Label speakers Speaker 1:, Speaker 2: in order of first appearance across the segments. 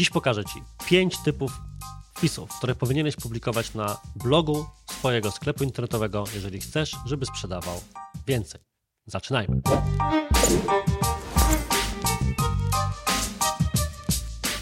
Speaker 1: Dziś pokażę Ci 5 typów wpisów, które powinieneś publikować na blogu swojego sklepu internetowego, jeżeli chcesz, żeby sprzedawał więcej. Zaczynajmy.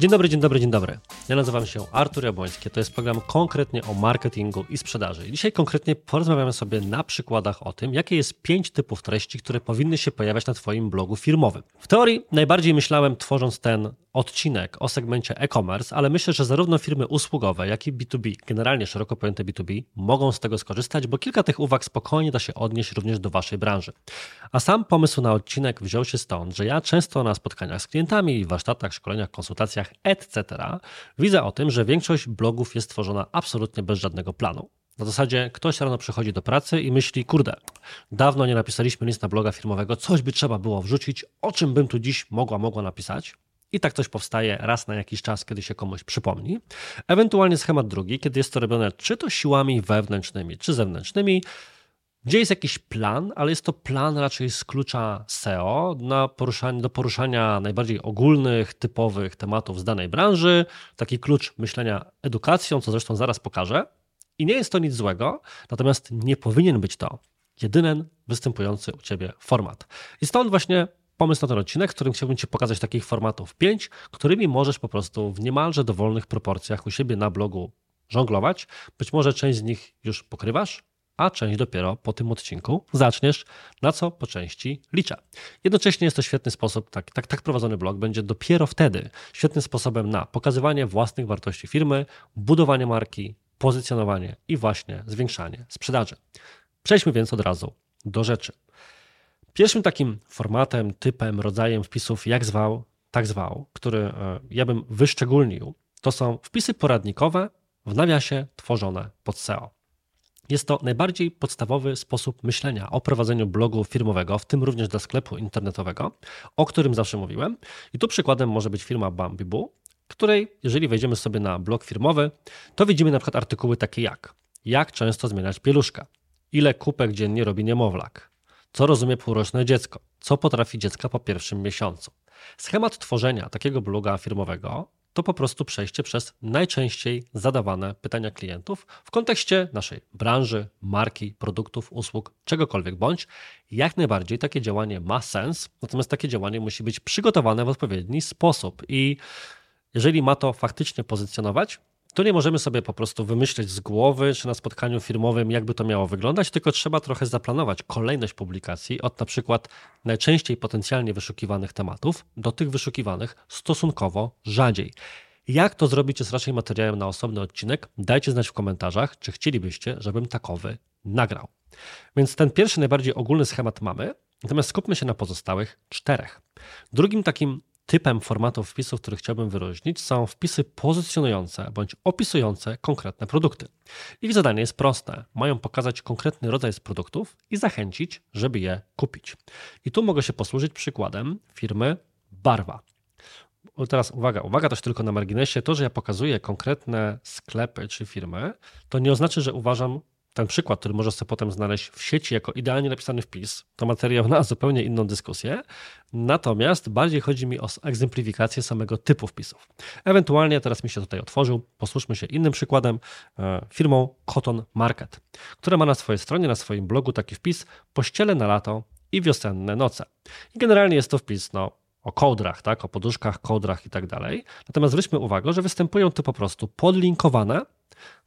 Speaker 1: Dzień dobry, dzień dobry, dzień dobry. Ja nazywam się Artur Jabłoński. To jest program konkretnie o marketingu i sprzedaży. Dzisiaj konkretnie porozmawiamy sobie na przykładach o tym, jakie jest pięć typów treści, które powinny się pojawiać na Twoim blogu firmowym. W teorii najbardziej myślałem, tworząc ten odcinek o segmencie e-commerce, ale myślę, że zarówno firmy usługowe, jak i B2B, generalnie szeroko pojęte B2B, mogą z tego skorzystać, bo kilka tych uwag spokojnie da się odnieść również do Waszej branży. A sam pomysł na odcinek wziął się stąd, że ja często na spotkaniach z klientami, warsztatach, szkoleniach, konsultacjach, etc., widzę o tym, że większość blogów jest tworzona absolutnie bez żadnego planu. Na zasadzie ktoś rano przychodzi do pracy i myśli, kurde, dawno nie napisaliśmy nic na bloga firmowego, coś by trzeba było wrzucić, o czym bym tu dziś mogła, mogła napisać. I tak coś powstaje raz na jakiś czas, kiedy się komuś przypomni. Ewentualnie schemat drugi, kiedy jest to robione czy to siłami wewnętrznymi, czy zewnętrznymi, gdzie jest jakiś plan, ale jest to plan raczej z klucza SEO na poruszanie, do poruszania najbardziej ogólnych, typowych tematów z danej branży. Taki klucz myślenia edukacją, co zresztą zaraz pokażę. I nie jest to nic złego, natomiast nie powinien być to jedyny występujący u Ciebie format. I stąd właśnie pomysł na ten odcinek, w którym chciałbym Ci pokazać takich formatów 5, którymi możesz po prostu w niemalże dowolnych proporcjach u siebie na blogu żonglować. Być może część z nich już pokrywasz, a część dopiero po tym odcinku zaczniesz, na co po części liczę. Jednocześnie jest to świetny sposób, tak, tak, tak prowadzony blog będzie dopiero wtedy świetnym sposobem na pokazywanie własnych wartości firmy, budowanie marki, pozycjonowanie i właśnie zwiększanie sprzedaży. Przejdźmy więc od razu do rzeczy. Pierwszym takim formatem, typem, rodzajem wpisów, jak zwał, tak zwał, który e, ja bym wyszczególnił, to są wpisy poradnikowe w nawiasie tworzone pod SEO. Jest to najbardziej podstawowy sposób myślenia o prowadzeniu blogu firmowego, w tym również dla sklepu internetowego, o którym zawsze mówiłem. I tu przykładem może być firma Bambibu, której, jeżeli wejdziemy sobie na blog firmowy, to widzimy na przykład artykuły takie jak jak często zmieniać pieluszka, ile kupek dziennie robi niemowlak, co rozumie półroczne dziecko, co potrafi dziecka po pierwszym miesiącu. Schemat tworzenia takiego bloga firmowego to po prostu przejście przez najczęściej zadawane pytania klientów w kontekście naszej branży, marki, produktów, usług, czegokolwiek bądź. Jak najbardziej takie działanie ma sens, natomiast takie działanie musi być przygotowane w odpowiedni sposób i jeżeli ma to faktycznie pozycjonować, to nie możemy sobie po prostu wymyśleć z głowy, czy na spotkaniu firmowym, jakby to miało wyglądać, tylko trzeba trochę zaplanować kolejność publikacji od na przykład najczęściej potencjalnie wyszukiwanych tematów do tych wyszukiwanych stosunkowo rzadziej. Jak to zrobić jest raczej materiałem na osobny odcinek. Dajcie znać w komentarzach, czy chcielibyście, żebym takowy nagrał. Więc ten pierwszy, najbardziej ogólny schemat mamy, natomiast skupmy się na pozostałych czterech. Drugim takim typem formatów wpisów, który chciałbym wyróżnić, są wpisy pozycjonujące bądź opisujące konkretne produkty. Ich zadanie jest proste. Mają pokazać konkretny rodzaj produktów i zachęcić, żeby je kupić. I tu mogę się posłużyć przykładem firmy Barwa. Teraz uwaga, uwaga też tylko na marginesie. To, że ja pokazuję konkretne sklepy czy firmy, to nie oznacza, że uważam, ten przykład, który możesz sobie potem znaleźć w sieci jako idealnie napisany wpis, to materiał na zupełnie inną dyskusję. Natomiast bardziej chodzi mi o egzemplifikację samego typu wpisów. Ewentualnie teraz mi się tutaj otworzył, posłuszmy się innym przykładem, e, firmą Cotton Market, która ma na swojej stronie, na swoim blogu taki wpis pościele na lato i wiosenne noce. I generalnie jest to wpis, no, o kołdrach, tak, o poduszkach, kołdrach i tak dalej. Natomiast zwróćmy uwagę, że występują tu po prostu podlinkowane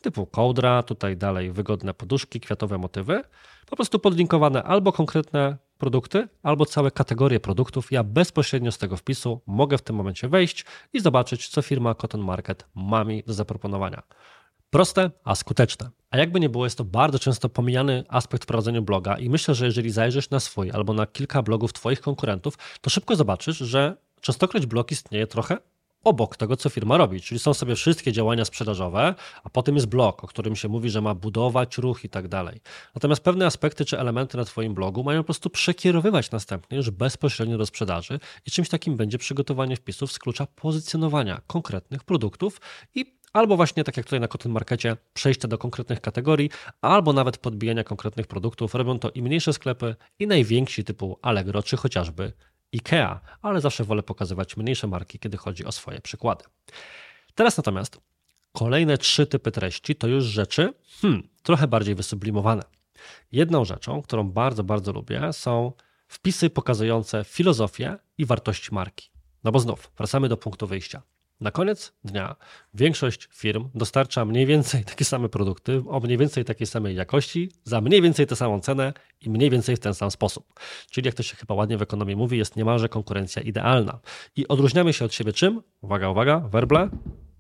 Speaker 1: typu kołdra, tutaj dalej wygodne poduszki, kwiatowe motywy, po prostu podlinkowane albo konkretne produkty, albo całe kategorie produktów. Ja bezpośrednio z tego wpisu mogę w tym momencie wejść i zobaczyć, co firma Cotton Market ma mi do zaproponowania. Proste, a skuteczne. A jakby nie było, jest to bardzo często pomijany aspekt w prowadzeniu bloga i myślę, że jeżeli zajrzysz na swój albo na kilka blogów Twoich konkurentów, to szybko zobaczysz, że częstokroć blog istnieje trochę obok tego, co firma robi. Czyli są sobie wszystkie działania sprzedażowe, a potem jest blog, o którym się mówi, że ma budować ruch i tak dalej. Natomiast pewne aspekty czy elementy na Twoim blogu mają po prostu przekierowywać następnie już bezpośrednio do sprzedaży i czymś takim będzie przygotowanie wpisów z klucza pozycjonowania konkretnych produktów i albo właśnie tak jak tutaj na Cotton Markecie, przejście do konkretnych kategorii, albo nawet podbijania konkretnych produktów. Robią to i mniejsze sklepy, i najwięksi typu Allegro, czy chociażby IKEA, ale zawsze wolę pokazywać mniejsze marki, kiedy chodzi o swoje przykłady. Teraz natomiast kolejne trzy typy treści to już rzeczy hmm, trochę bardziej wysublimowane. Jedną rzeczą, którą bardzo, bardzo lubię, są wpisy pokazujące filozofię i wartości marki. No bo znów, wracamy do punktu wyjścia. Na koniec dnia większość firm dostarcza mniej więcej takie same produkty o mniej więcej takiej samej jakości, za mniej więcej tę samą cenę i mniej więcej w ten sam sposób. Czyli jak to się chyba ładnie w ekonomii mówi, jest niemalże konkurencja idealna. I odróżniamy się od siebie czym? Uwaga, uwaga, werble,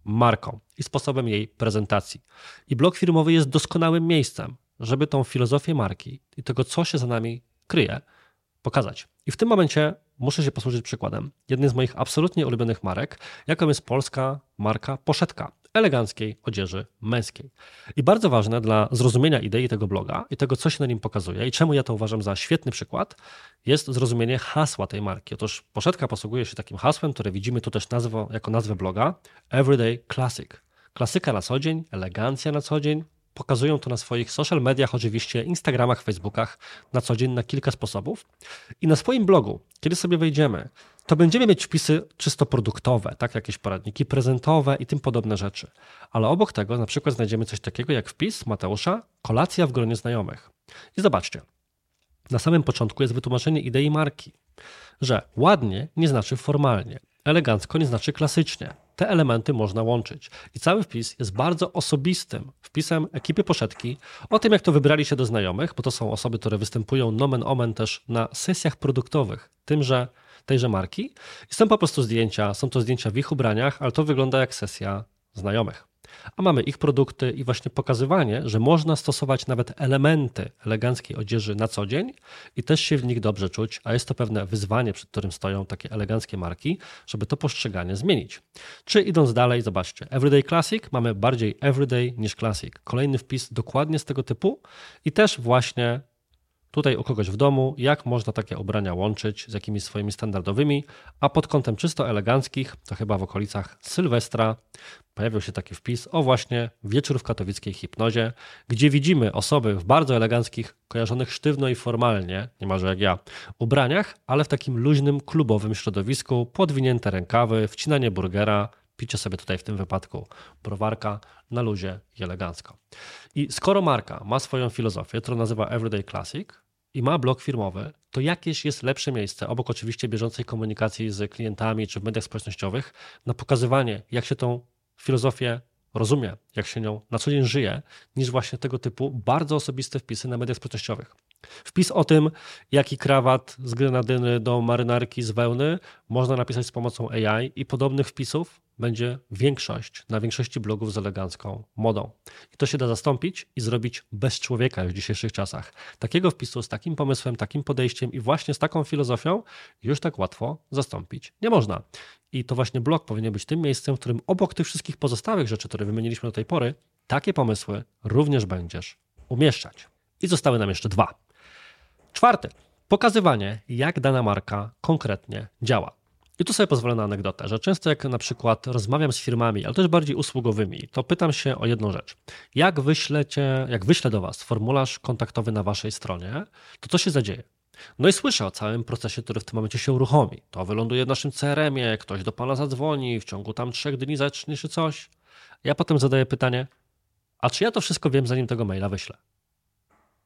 Speaker 1: marką i sposobem jej prezentacji. I blog firmowy jest doskonałym miejscem, żeby tą filozofię marki i tego, co się za nami kryje, pokazać. I w tym momencie muszę się posłużyć przykładem. Jednej z moich absolutnie ulubionych marek, jaką jest polska marka Poszetka, eleganckiej odzieży męskiej. I bardzo ważne dla zrozumienia idei tego bloga i tego, co się na nim pokazuje i czemu ja to uważam za świetny przykład, jest zrozumienie hasła tej marki. Otóż Poszetka posługuje się takim hasłem, które widzimy tu też jako nazwę bloga Everyday Classic. Klasyka na co dzień, elegancja na co dzień, Pokazują to na swoich social mediach, oczywiście Instagramach, Facebookach na co dzień na kilka sposobów. I na swoim blogu, kiedy sobie wejdziemy, to będziemy mieć wpisy czysto produktowe, tak jakieś poradniki prezentowe i tym podobne rzeczy. Ale obok tego na przykład znajdziemy coś takiego jak wpis Mateusza kolacja w gronie znajomych. I zobaczcie, na samym początku jest wytłumaczenie idei marki, że ładnie nie znaczy formalnie, elegancko nie znaczy klasycznie te elementy można łączyć. I cały wpis jest bardzo osobistym wpisem ekipy Poszetki o tym, jak to wybrali się do znajomych, bo to są osoby, które występują nomen omen też na sesjach produktowych tymże, tejże marki. I są po prostu zdjęcia, są to zdjęcia w ich ubraniach, ale to wygląda jak sesja znajomych a mamy ich produkty i właśnie pokazywanie, że można stosować nawet elementy eleganckiej odzieży na co dzień i też się w nich dobrze czuć, a jest to pewne wyzwanie, przed którym stoją takie eleganckie marki, żeby to postrzeganie zmienić. Czy idąc dalej, zobaczcie, Everyday Classic mamy bardziej everyday niż classic. Kolejny wpis dokładnie z tego typu i też właśnie tutaj u kogoś w domu, jak można takie ubrania łączyć z jakimiś swoimi standardowymi, a pod kątem czysto eleganckich, to chyba w okolicach Sylwestra, pojawił się taki wpis o właśnie wieczór w katowickiej hipnozie, gdzie widzimy osoby w bardzo eleganckich, kojarzonych sztywno i formalnie, niemalże jak ja, ubraniach, ale w takim luźnym, klubowym środowisku, podwinięte rękawy, wcinanie burgera, picie sobie tutaj w tym wypadku browarka na luzie i elegancko. I skoro marka ma swoją filozofię, którą nazywa Everyday Classic, i ma blog firmowy, to jakieś jest lepsze miejsce, obok oczywiście bieżącej komunikacji z klientami czy w mediach społecznościowych, na pokazywanie, jak się tą filozofię rozumie, jak się nią na co dzień żyje, niż właśnie tego typu bardzo osobiste wpisy na mediach społecznościowych. Wpis o tym, jaki krawat z grenadyny do marynarki z wełny można napisać z pomocą AI i podobnych wpisów będzie większość na większości blogów z elegancką modą. I to się da zastąpić i zrobić bez człowieka już w dzisiejszych czasach. Takiego wpisu z takim pomysłem, takim podejściem i właśnie z taką filozofią już tak łatwo zastąpić nie można. I to właśnie blog powinien być tym miejscem, w którym obok tych wszystkich pozostałych rzeczy, które wymieniliśmy do tej pory, takie pomysły również będziesz umieszczać. I zostały nam jeszcze dwa. Czwarty. Pokazywanie, jak dana marka konkretnie działa. I tu sobie pozwolę na anegdotę, że często jak na przykład rozmawiam z firmami, ale też bardziej usługowymi, to pytam się o jedną rzecz. Jak wyślecie, jak wyślę do Was formularz kontaktowy na Waszej stronie, to co się zadzieje? No i słyszę o całym procesie, który w tym momencie się uruchomi. To wyląduje w naszym CRM-ie, ktoś do Pana zadzwoni, w ciągu tam trzech dni zacznie się coś. Ja potem zadaję pytanie, a czy ja to wszystko wiem, zanim tego maila wyślę?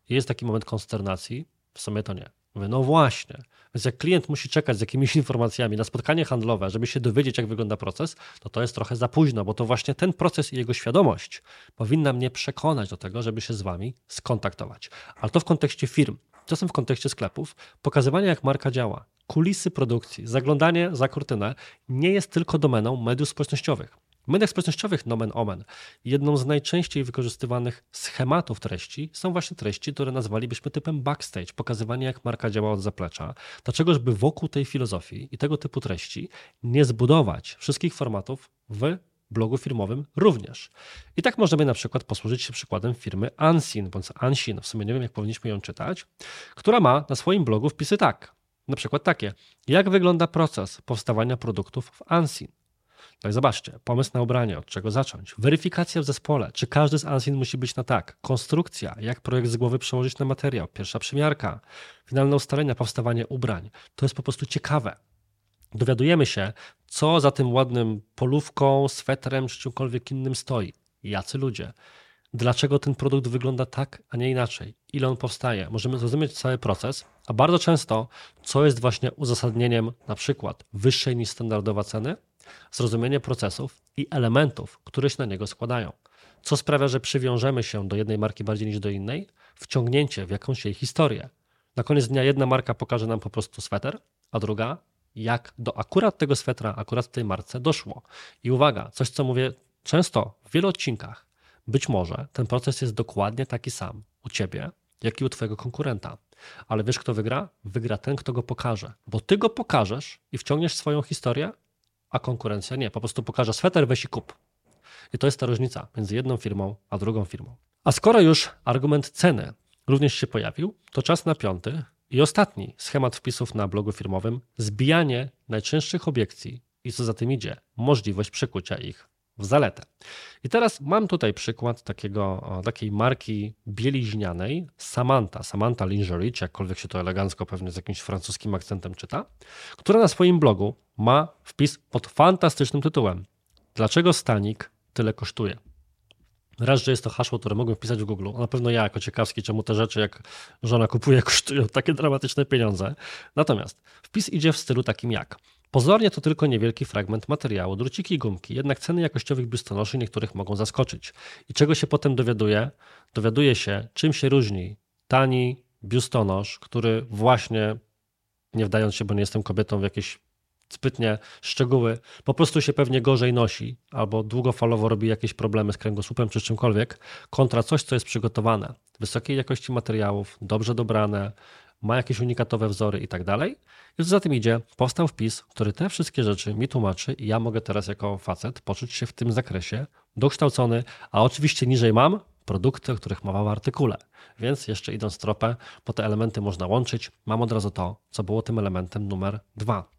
Speaker 1: Jest taki moment konsternacji, w sumie to nie. Mówię, no właśnie. Więc jak klient musi czekać z jakimiś informacjami na spotkanie handlowe, żeby się dowiedzieć, jak wygląda proces, to to jest trochę za późno, bo to właśnie ten proces i jego świadomość powinna mnie przekonać do tego, żeby się z wami skontaktować. Ale to w kontekście firm, czasem w kontekście sklepów, pokazywanie, jak marka działa, kulisy produkcji, zaglądanie za kurtynę nie jest tylko domeną mediów społecznościowych. W mediach społecznościowych, nomen omen, jedną z najczęściej wykorzystywanych schematów treści są właśnie treści, które nazwalibyśmy typem backstage, pokazywanie jak marka działa od zaplecza. Dlaczegożby wokół tej filozofii i tego typu treści nie zbudować wszystkich formatów w blogu firmowym również. I tak możemy na przykład posłużyć się przykładem firmy Ansin, bądź Ansin, w sumie nie wiem jak powinniśmy ją czytać, która ma na swoim blogu wpisy tak, na przykład takie, jak wygląda proces powstawania produktów w Ansin. Tak, zobaczcie, pomysł na ubranie, od czego zacząć. Weryfikacja w zespole, czy każdy z Ansin musi być na tak. Konstrukcja, jak projekt z głowy przełożyć na materiał. Pierwsza przymiarka, finalne ustalenia, powstawanie ubrań. To jest po prostu ciekawe. Dowiadujemy się, co za tym ładnym polówką, swetrem czy czymkolwiek innym stoi. Jacy ludzie. Dlaczego ten produkt wygląda tak, a nie inaczej? Ile on powstaje? Możemy zrozumieć cały proces, a bardzo często, co jest właśnie uzasadnieniem na przykład wyższej niż standardowa ceny, zrozumienie procesów i elementów, które się na niego składają. Co sprawia, że przywiążemy się do jednej marki bardziej niż do innej? Wciągnięcie w jakąś jej historię. Na koniec dnia jedna marka pokaże nam po prostu sweter, a druga jak do akurat tego swetra, akurat w tej marce doszło. I uwaga, coś co mówię często w wielu odcinkach. Być może ten proces jest dokładnie taki sam u ciebie, jak i u twojego konkurenta. Ale wiesz, kto wygra? Wygra ten, kto go pokaże. Bo ty go pokażesz i wciągniesz swoją historię, a konkurencja nie. Po prostu pokaże sweter, weź i kup. I to jest ta różnica między jedną firmą a drugą firmą. A skoro już argument ceny również się pojawił, to czas na piąty i ostatni schemat wpisów na blogu firmowym zbijanie najczęstszych obiekcji i co za tym idzie, możliwość przekucia ich w zaletę. I teraz mam tutaj przykład takiego, takiej marki bieliźnianej Samantha, Samantha Lingerie, czy jakkolwiek się to elegancko pewnie z jakimś francuskim akcentem czyta, która na swoim blogu ma wpis pod fantastycznym tytułem Dlaczego stanik tyle kosztuje? Raz, że jest to hasło, które mogłem wpisać w Google. Na pewno ja jako ciekawski, czemu te rzeczy, jak żona kupuje, kosztują takie dramatyczne pieniądze. Natomiast wpis idzie w stylu takim jak Pozornie to tylko niewielki fragment materiału, druciki i gumki, jednak ceny jakościowych biustonoszy niektórych mogą zaskoczyć. I czego się potem dowiaduje? Dowiaduje się, czym się różni tani biustonosz, który właśnie, nie wdając się, bo nie jestem kobietą, w jakieś zbytnie szczegóły, po prostu się pewnie gorzej nosi albo długofalowo robi jakieś problemy z kręgosłupem czy czymkolwiek, kontra coś, co jest przygotowane, wysokiej jakości materiałów, dobrze dobrane, ma jakieś unikatowe wzory i tak dalej. Co za tym idzie, powstał wpis, który te wszystkie rzeczy mi tłumaczy i ja mogę teraz jako facet poczuć się w tym zakresie dokształcony, a oczywiście niżej mam produkty, o których mowa w artykule. Więc jeszcze idąc tropę, bo te elementy można łączyć, mam od razu to, co było tym elementem numer dwa.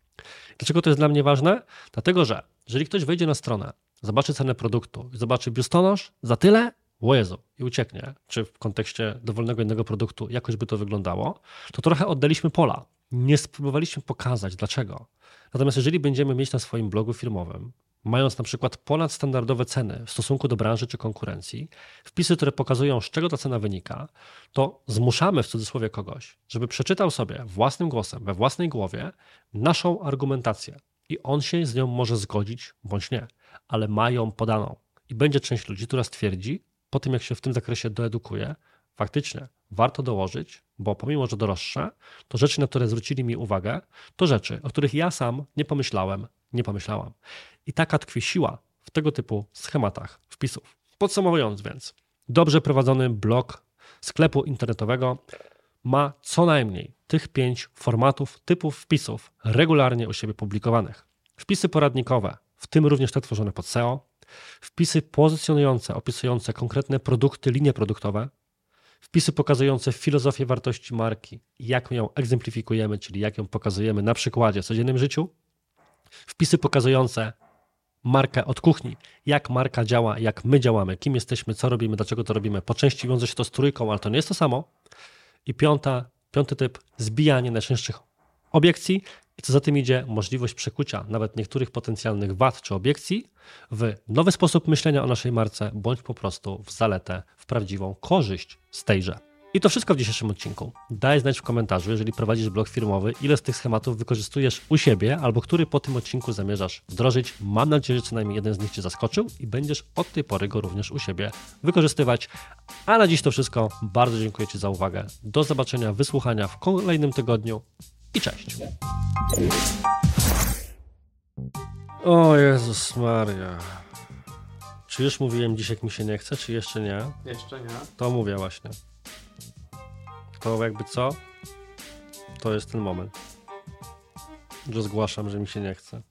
Speaker 1: Dlaczego to jest dla mnie ważne? Dlatego, że jeżeli ktoś wejdzie na stronę, zobaczy cenę produktu zobaczy biustonosz za tyle, o i ucieknie, czy w kontekście dowolnego innego produktu jakoś by to wyglądało, to trochę oddaliśmy pola. Nie spróbowaliśmy pokazać dlaczego. Natomiast jeżeli będziemy mieć na swoim blogu firmowym, mając na przykład ponadstandardowe ceny w stosunku do branży czy konkurencji, wpisy, które pokazują, z czego ta cena wynika, to zmuszamy w cudzysłowie kogoś, żeby przeczytał sobie własnym głosem, we własnej głowie naszą argumentację i on się z nią może zgodzić bądź nie, ale ma ją podaną. I będzie część ludzi, która stwierdzi, po tym jak się w tym zakresie doedukuje, faktycznie warto dołożyć, bo pomimo, że droższe, to rzeczy, na które zwrócili mi uwagę, to rzeczy, o których ja sam nie pomyślałem, nie pomyślałam. I taka tkwi siła w tego typu schematach wpisów. Podsumowując więc, dobrze prowadzony blog sklepu internetowego ma co najmniej tych pięć formatów, typów wpisów regularnie u siebie publikowanych. Wpisy poradnikowe, w tym również te tworzone pod SEO, wpisy pozycjonujące, opisujące konkretne produkty, linie produktowe, wpisy pokazujące filozofię wartości marki, jak ją egzemplifikujemy, czyli jak ją pokazujemy na przykładzie w codziennym życiu, wpisy pokazujące markę od kuchni, jak marka działa, jak my działamy, kim jesteśmy, co robimy, dlaczego to robimy. Po części wiąże się to z trójką, ale to nie jest to samo. I piąta, piąty typ, zbijanie najczęstszych obiekcji i co za tym idzie, możliwość przekucia nawet niektórych potencjalnych wad czy obiekcji w nowy sposób myślenia o naszej marce, bądź po prostu w zaletę, w prawdziwą korzyść z tejże. I to wszystko w dzisiejszym odcinku. Daj znać w komentarzu, jeżeli prowadzisz blog firmowy, ile z tych schematów wykorzystujesz u siebie, albo który po tym odcinku zamierzasz wdrożyć. Mam nadzieję, że co najmniej jeden z nich Cię zaskoczył i będziesz od tej pory go również u siebie wykorzystywać. A na dziś to wszystko. Bardzo dziękuję Ci za uwagę. Do zobaczenia, wysłuchania w kolejnym tygodniu i cześć. O Jezus Maria. Czy już mówiłem dziś, jak mi się nie chce, czy jeszcze nie?
Speaker 2: Jeszcze nie.
Speaker 1: To mówię właśnie. To jakby co? To jest ten moment. Że zgłaszam, że mi się nie chce.